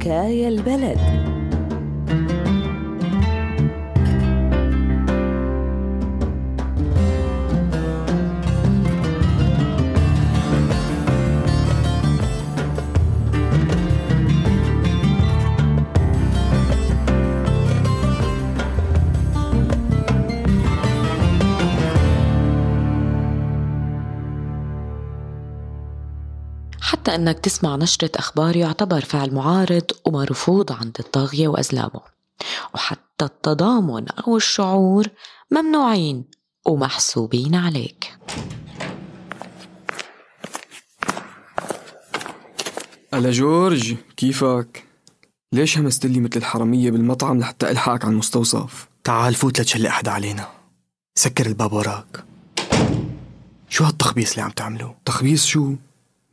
حكاية البلد. حتى أنك تسمع نشرة أخبار يعتبر فعل معارض ومرفوض عند الطاغية وأزلامه وحتى التضامن أو الشعور ممنوعين ومحسوبين عليك ألا جورج كيفك؟ ليش همست لي مثل الحرامية بالمطعم لحتى ألحقك على المستوصف؟ تعال فوت لتشلق حدا علينا سكر الباب وراك شو هالتخبيص اللي عم تعمله؟ تخبيص شو؟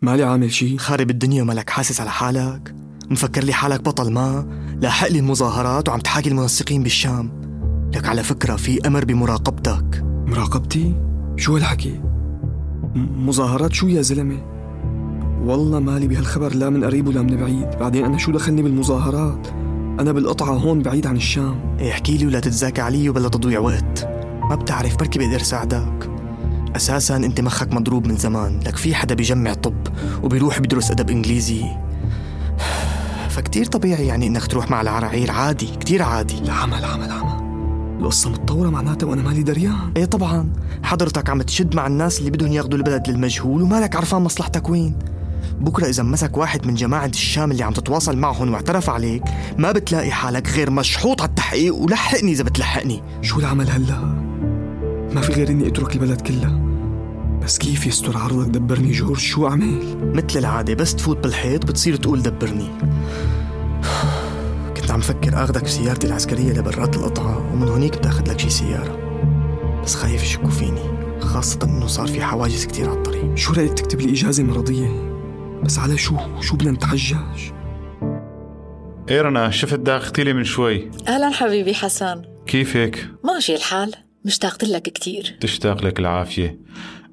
مالي عامل شي خارب الدنيا ومالك حاسس على حالك؟ مفكر لي حالك بطل ما؟ لاحق لي المظاهرات وعم تحاكي المنسقين بالشام لك على فكرة في أمر بمراقبتك مراقبتي؟ شو هالحكي؟ مظاهرات شو يا زلمة؟ والله مالي بهالخبر لا من قريب ولا من بعيد بعدين أنا شو دخلني بالمظاهرات؟ أنا بالقطعة هون بعيد عن الشام احكي لي ولا تتزاكى علي وبلا تضيع وقت ما بتعرف بركي بقدر ساعدك أساسا أنت مخك مضروب من زمان لك في حدا بيجمع طب وبيروح بيدرس أدب إنجليزي. فكتير طبيعي يعني إنك تروح مع العراعير عادي كتير عادي. العمل عمل عمل القصة متطورة معناتها وأنا مالي دريان. إيه طبعا. حضرتك عم تشد مع الناس اللي بدهم ياخذوا البلد للمجهول ومالك عرفان مصلحتك وين. بكرة إذا مسك واحد من جماعة الشام اللي عم تتواصل معهم واعترف عليك ما بتلاقي حالك غير مشحوط على التحقيق. ولحقني إذا بتلحقني. شو العمل هلا؟ ما في غير إني أترك البلد كلها. بس كيف يستر عرضك دبرني جورج شو أعمل؟ مثل العادة بس تفوت بالحيط بتصير تقول دبرني كنت عم فكر اخذك بسيارتي العسكرية لبرات القطعة ومن هونيك بتاخذ لك شي سيارة بس خايف يشكوا فيني خاصة إنه صار في حواجز كتير على الطريق شو رأيك تكتب لي إجازة مرضية؟ بس على شو؟ شو بدنا نتحجج؟ إيه رنا شفت داختي من شوي أهلا حبيبي حسن كيفك؟ ماشي الحال مشتاقت لك كتير تشتاق لك العافية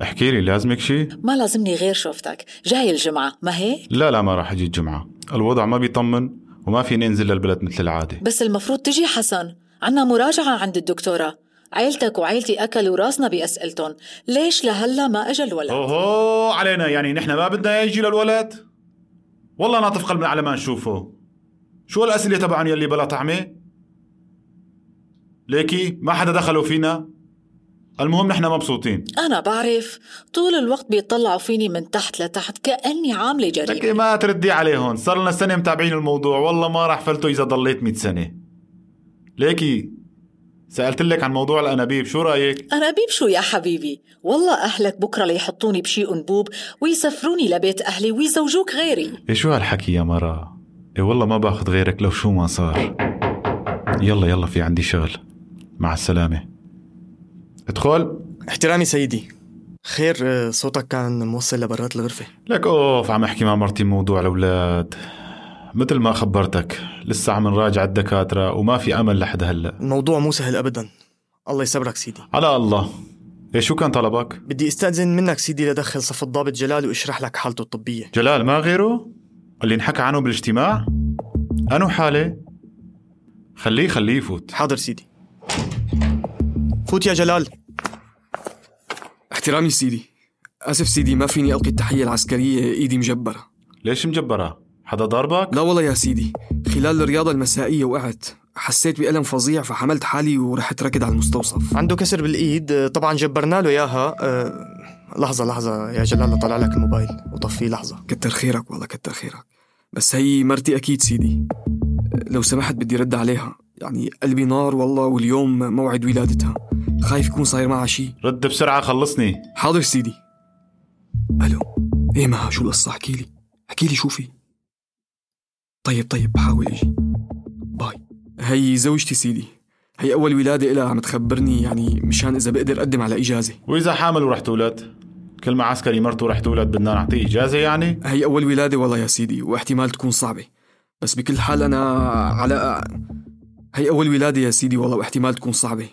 احكي لي لازمك شي؟ ما لازمني غير شوفتك جاي الجمعة ما هيك؟ لا لا ما راح أجي الجمعة الوضع ما بيطمن وما فيني انزل للبلد مثل العادة بس المفروض تجي حسن عنا مراجعة عند الدكتورة عيلتك وعيلتي أكلوا راسنا بأسئلتهم ليش لهلا ما أجا الولد؟ أوهو علينا يعني نحن ما بدنا يجي للولد؟ والله ناطف قلبنا على ما نشوفه شو الأسئلة تبعهم يلي بلا طعمة؟ ليكي ما حدا دخلوا فينا. المهم نحن مبسوطين. أنا بعرف. طول الوقت بيطلعوا فيني من تحت لتحت كأني عاملة لكي جريمة ما تردي عليهم. صار لنا سنة متابعين الموضوع. والله ما راح فلتوا إذا ضليت 100 سنة. ليكي سألت لك عن موضوع الأنابيب. شو رأيك؟ أنابيب شو يا حبيبي؟ والله أهلك بكرة ليحطوني بشي أنبوب ويسفروني لبيت أهلي ويزوجوك غيري. إيه شو هالحكي يا مرة؟ إيه والله ما باخذ غيرك لو شو ما صار. يلا يلا في عندي شغل. مع السلامة. ادخل. احترامي سيدي. خير آه، صوتك كان موصل لبرات الغرفة. لك أوف عم أحكي مع مرتي موضوع الأولاد. مثل ما خبرتك لسه عم نراجع الدكاترة وما في أمل لحد هلأ. الموضوع مو سهل أبدا. الله يصبرك سيدي. على الله. إيه شو كان طلبك؟ بدي أستأذن منك سيدي لدخل صف الضابط جلال واشرح لك حالته الطبية. جلال ما غيره؟ اللي انحكى عنه بالاجتماع؟ أنو حالة؟ خليه خليه يفوت. حاضر سيدي. فوت يا جلال. احترامي سيدي. آسف سيدي ما فيني ألقي التحية العسكرية إيدي مجبرة. ليش مجبرة؟ حدا ضربك؟ لا والله يا سيدي. خلال الرياضة المسائية وقعت. حسيت بألم فظيع فحملت حالي ورحت ركض على المستوصف. عنده كسر بالإيد. طبعا جبرنا له إياها. أه لحظة لحظة يا جلال طلع لك الموبايل. وطفيه لحظة. كتر خيرك والله كتر خيرك. بس هي مرتي أكيد سيدي. لو سمحت بدي رد عليها. يعني قلبي نار والله واليوم موعد ولادتها. خايف يكون صاير معها شي. رد بسرعة خلصني. حاضر سيدي. ألو إيه ما شو القصة؟ احكي لي. احكي لي شو في. طيب طيب بحاول أجي. باي. هي زوجتي سيدي. هي أول ولادة إلها عم تخبرني يعني مشان إذا بقدر أقدم على إجازة. وإذا حامل ورح تولد؟ كل ما عسكري مرته رح تولد بدنا نعطيه إجازة يعني؟ هي أول ولادة والله يا سيدي واحتمال تكون صعبة. بس بكل حال أنا على هي أول ولادة يا سيدي والله واحتمال تكون صعبة.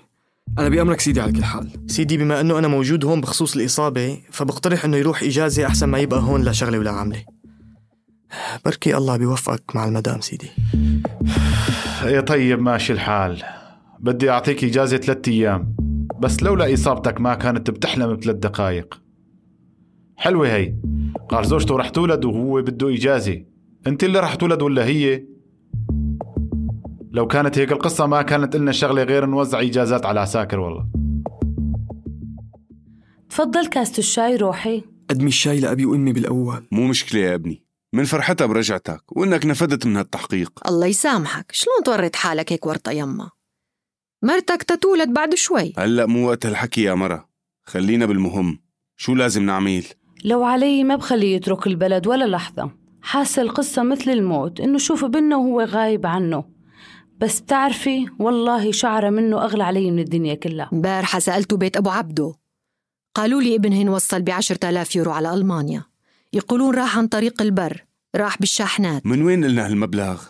أنا بأمرك سيدي على كل حال. سيدي بما أنه أنا موجود هون بخصوص الإصابة فبقترح أنه يروح إجازة أحسن ما يبقى هون لا شغلة ولا عملة. بركي الله بيوفقك مع المدام سيدي. إيه طيب ماشي الحال. بدي أعطيك إجازة ثلاثة أيام. بس لولا إصابتك ما كانت بتحلم بثلاث دقائق حلوة هي. قال زوجته رح تولد وهو بده إجازة. أنت اللي رح تولد ولا هي؟ لو كانت هيك القصة ما كانت لنا شغلة غير نوزع إجازات على عساكر والله. تفضل كاسة الشاي روحي. قدمي الشاي لأبي وأمي بالأول. مو مشكلة يا ابني. من فرحتها برجعتك وإنك نفدت من هالتحقيق. الله يسامحك. شلون تورط حالك هيك ورطة يما؟ مرتك تتولد بعد شوي. هلأ مو وقت الحكي يا مرة. خلينا بالمهم. شو لازم نعمل؟ لو علي ما بخليه يترك البلد ولا لحظة. حاسة القصة مثل الموت إنه شوف ابنه وهو غايب عنه. بس بتعرفي والله شعرة منه أغلى علي من الدنيا كلها. امبارحة سألته بيت أبو عبده. قالوا لي ابنهن وصل بعشرة آلاف يورو على ألمانيا. يقولون راح عن طريق البر راح بالشاحنات. من وين لنا هالمبلغ؟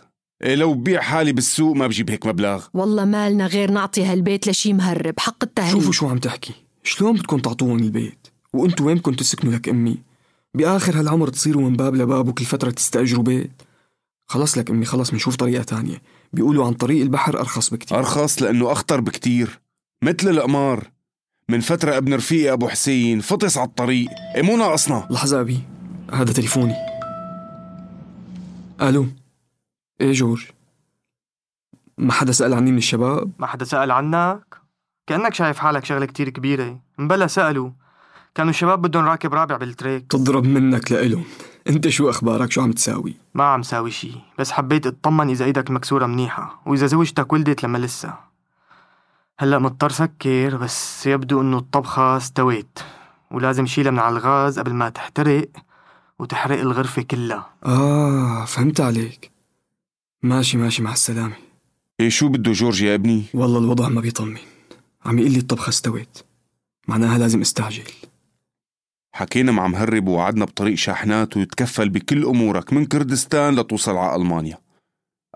إيه لو ببيع حالي بالسوق ما بجيب هيك مبلغ. والله مالنا غير نعطي هالبيت لشي مهرب حق التهريب. شوفوا شو عم تحكي. شلون بدكم تعطوهم البيت؟ وأنتوا وين بدكم تسكنوا لك أمي؟ بآخر هالعمر تصيروا من باب لباب وكل فترة تستأجروا بيت. خلص لك أمي خلص بنشوف طريقة تانية بيقولوا عن طريق البحر أرخص بكتير. أرخص لأنه أخطر بكتير. مثل القمار. من فترة ابن رفيقي أبو حسين فطس على الطريق. إيه مو ناقصنا لحظة أبي. هذا تليفوني. ألو. إيه جورج. ما حدا سأل عني من الشباب؟ ما حدا سأل عنك؟ كأنك شايف حالك شغلة كتير كبيرة. مبلا سألوا. كانوا الشباب بدهم راكب رابع بالتريك. تضرب منك لإلهم. انت شو أخبارك؟ شو عم تساوي؟ ما عم ساوي شي بس حبيت اطمن إذا إيدك المكسورة منيحة وإذا زوجتك ولدت لما لسه. هلأ مضطر سكر بس يبدو إنه الطبخة استويت ولازم شيلها من على الغاز قبل ما تحترق وتحرق الغرفة كلها. آه فهمت عليك. ماشي ماشي مع السلامة. إيه شو بده جورج يا ابني؟ والله الوضع ما بيطمن. عم يقول لي الطبخة استوت معناها لازم استعجل. حكينا مع مهرب ووعدنا بطريق شاحنات ويتكفل بكل أمورك من كردستان لتوصل على ألمانيا.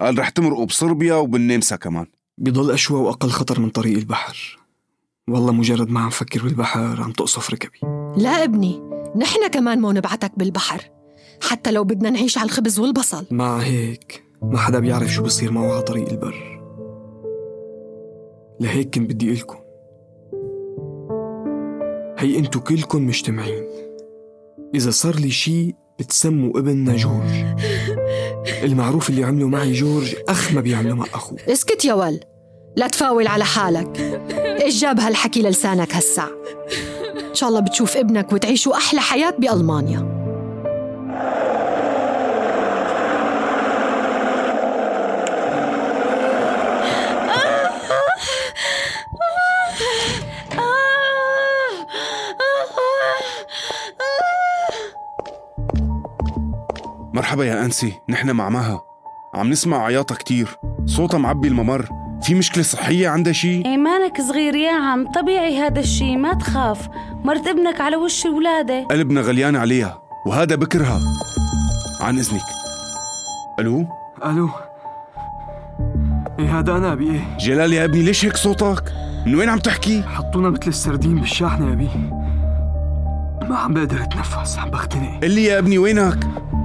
قال رح تمرقوا بصربيا وبالنمسا كمان. بيضل أشوى وأقل خطر من طريق البحر. والله مجرد ما عم فكر بالبحر عم تقصف ركبي. لا ابني نحن كمان مو نبعتك بالبحر حتى لو بدنا نعيش على الخبز والبصل. مع هيك ما حدا بيعرف شو بصير معه على طريق البر. لهيك كنت بدي إلكم. هي انتو كلكن مجتمعين. إذا صار لي شي بتسموا ابننا جورج. المعروف اللي عمله معي جورج أخ ما بيعمله مع أخوه. اسكت يا ول لا تفاول على حالك. إيش جاب هالحكي للسانك هالساع إن شاء الله بتشوف ابنك وتعيشوا أحلى حياة بألمانيا. مرحبا يا أنسي نحن مع مها. عم نسمع عياطها كتير. صوتها معبي الممر. في مشكلة صحية عندها شي؟ إيمانك صغير يا عم طبيعي هذا الشي ما تخاف. مرت ابنك على وش الولادة قلبنا غليان عليها وهذا بكرها. عن إذنك. ألو؟ ألو. إيه هذا أنا أبي. إيه. جلال يا ابني ليش هيك صوتك؟ من وين عم تحكي؟ حطونا مثل السردين بالشاحنة يا أبي. ما عم بقدر أتنفس عم بختنق قل لي يا ابني وينك؟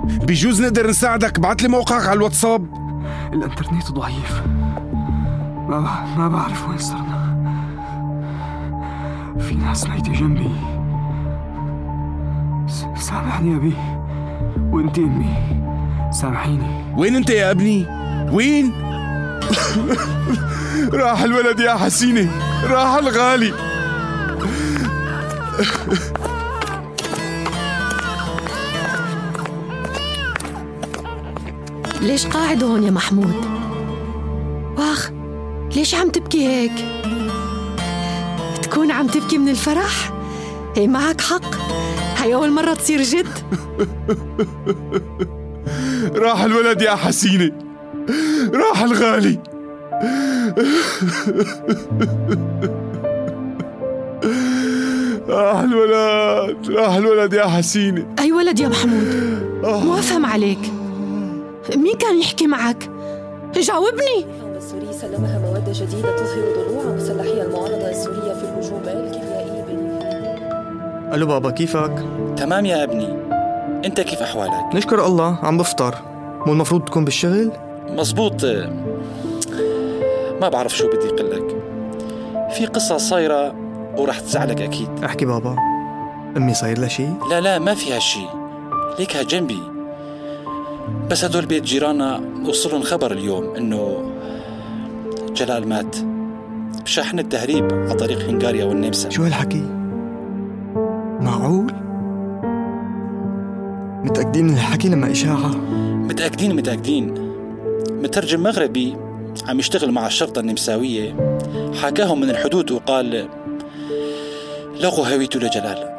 بجوز نقدر نساعدك بعت لي موقعك على الواتساب. الإنترنت ضعيف. ما ب... ما بعرف وين صرنا. في ناس ميتة جنبي. س... سامحني يا أبي. وأنت أمي. سامحيني. وين أنت يا أبني؟ وين؟ راح الولد يا حسينة راح الغالي. ليش قاعد هون يا محمود؟ واخ ليش عم تبكي هيك؟ تكون عم تبكي من الفرح؟ هي معك حق. هي أول مرة تصير جد. راح الولد يا حسينة راح الغالي. راح الولد. راح الولد يا حسينة أي ولد يا محمود؟ مو أفهم عليك. مين كان يحكي معك؟ جاوبني. السوري سلمها مواد جديدة تظهر ضلوع مسلحي المعارضة السورية في الهجوم الكيميائي ألو بابا كيفك؟ تمام يا ابني. أنت كيف أحوالك؟ نشكر الله عم بفطر. مو المفروض تكون بالشغل؟ مزبوط. ما بعرف شو بدي أقول لك. في قصة صايرة ورح تزعلك أكيد. احكي بابا. أمي صاير لها شيء؟ لا لا ما فيها شيء. ليكها جنبي. بس هدول بيت جيراننا وصلهم خبر اليوم إنه جلال مات بشحن التهريب على طريق هنغاريا والنمسا. شو هالحكي؟ معقول؟ متأكدين من الحكي لما إشاعة؟ متأكدين متأكدين. مترجم مغربي عم يشتغل مع الشرطة النمساوية حكاهم من الحدود وقال لغوا هويته لجلال.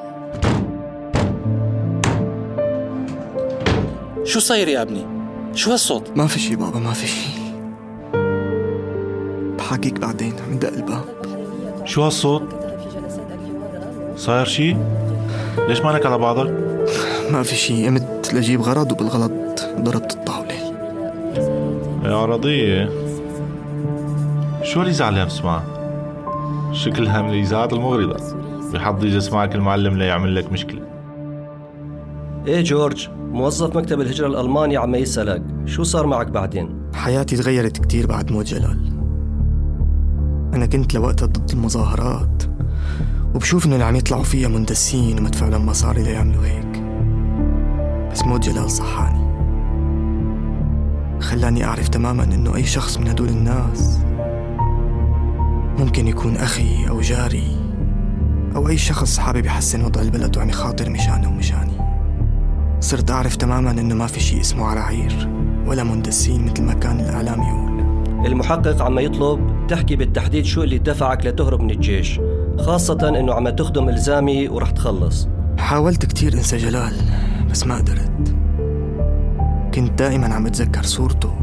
شو صاير يا ابني؟ شو هالصوت؟ ما في شي بابا ما في شي بحاكيك بعدين عم دق الباب شو هالصوت؟ صاير شي؟ ليش مالك على بعضك؟ ما في شي قمت لجيب غرض وبالغلط ضربت الطاولة يا عرضية شو اللي زعلان اسمع؟ شكلها من الإذاعات المغرضة بحض يجي معك المعلم ليعمل لك مشكلة إيه جورج موظف مكتب الهجرة الألماني عم يسألك شو صار معك بعدين؟ حياتي تغيرت كتير بعد موت جلال. أنا كنت لوقتها ضد المظاهرات وبشوف إنه اللي عم يطلعوا فيها مندسين ومدفع لهم مصاري ليعملوا هيك. بس موت جلال صحاني. خلاني أعرف تماما إنه أي شخص من هدول الناس ممكن يكون أخي أو جاري أو أي شخص حابب يحسن وضع البلد وعم يخاطر مشانه ومشاني. صرت أعرف تماما إنه ما في شيء اسمه عراعير ولا مندسين مثل ما كان الإعلام يقول. المحقق عم يطلب تحكي بالتحديد شو اللي دفعك لتهرب من الجيش خاصة إنه عم تخدم إلزامي ورح تخلص. حاولت كتير إنسى جلال بس ما قدرت. كنت دائما عم أتذكر صورته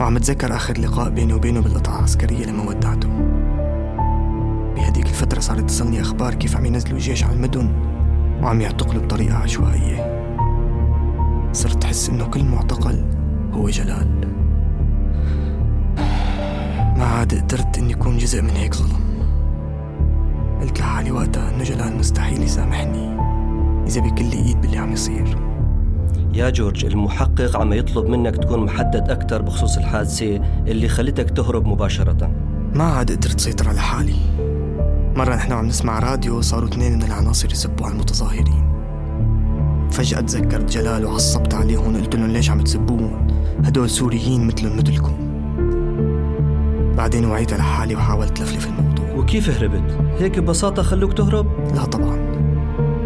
وعم أتذكر آخر لقاء بيني وبينه بالقطعة العسكرية لما ودعته. بهديك الفترة صارت تصلني أخبار كيف عم ينزلوا جيش على المدن وعم يعتقلوا بطريقة عشوائية. صرت أحس إنه كل معتقل هو جلال. ما عاد قدرت إني أكون جزء من هيك ظلم. قلت لحالي وقتها إنه جلال مستحيل يسامحني إذا بكل إيد باللي عم يصير. يا جورج المحقق عم يطلب منك تكون محدد أكثر بخصوص الحادثة اللي خلتك تهرب مباشرة. ما عاد قدرت سيطر على حالي. مرة نحن عم نسمع راديو صاروا اثنين من العناصر يسبوا على المتظاهرين. فجأة تذكرت جلال وعصبت عليهم وقلت لهم ليش عم تسبوهم؟ هدول سوريين مثلهم مثلكم. بعدين وعيت على حالي وحاولت لفلف الموضوع. وكيف هربت؟ هيك ببساطة خلوك تهرب؟ لا طبعا.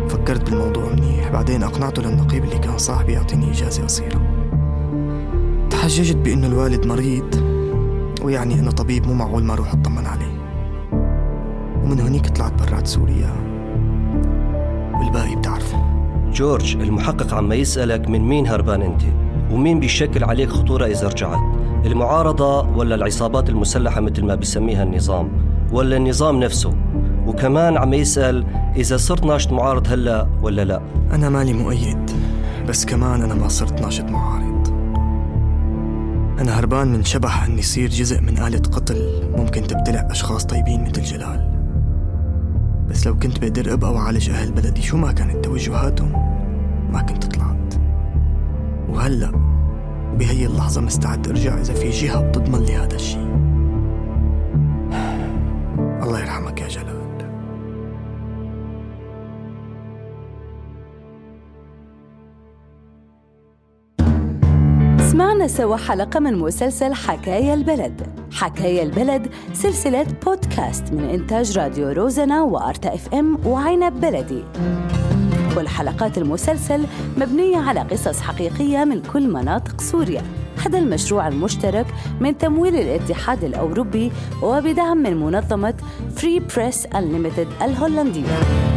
فكرت بالموضوع منيح. بعدين أقنعته للنقيب اللي كان صاحبي يعطيني إجازة قصيرة. تحججت بأنه الوالد مريض ويعني أنه طبيب مو معقول ما أروح أطمن عليه. ومن هنيك طلعت برات سوريا. جورج المحقق عم يسألك من مين هربان أنت؟ ومين بيشكل عليك خطورة إذا رجعت؟ المعارضة ولا العصابات المسلحة مثل ما بيسميها النظام؟ ولا النظام نفسه؟ وكمان عم يسأل إذا صرت ناشط معارض هلأ ولا لا؟ أنا مالي مؤيد بس كمان أنا ما صرت ناشط معارض. أنا هربان من شبح أني صير جزء من آلة قتل ممكن تبتلع أشخاص طيبين مثل جلال. بس لو كنت بقدر أبقى وأعالج أهل بلدي شو ما كانت توجهاتهم؟ ما كنت طلعت. وهلأ بهي اللحظة مستعد أرجع إذا في جهة بتضمن لي هذا الشيء. الله يرحمك يا جلال. سمعنا سوا حلقة من مسلسل حكاية البلد. حكاية البلد سلسلة بودكاست من إنتاج راديو روزنا وأرتا إف إم وعنب بلدي. كل حلقات المسلسل مبنية على قصص حقيقية من كل مناطق سوريا. هذا المشروع المشترك من تمويل الاتحاد الأوروبي وبدعم من منظمة فري بريس Unlimited الهولندية.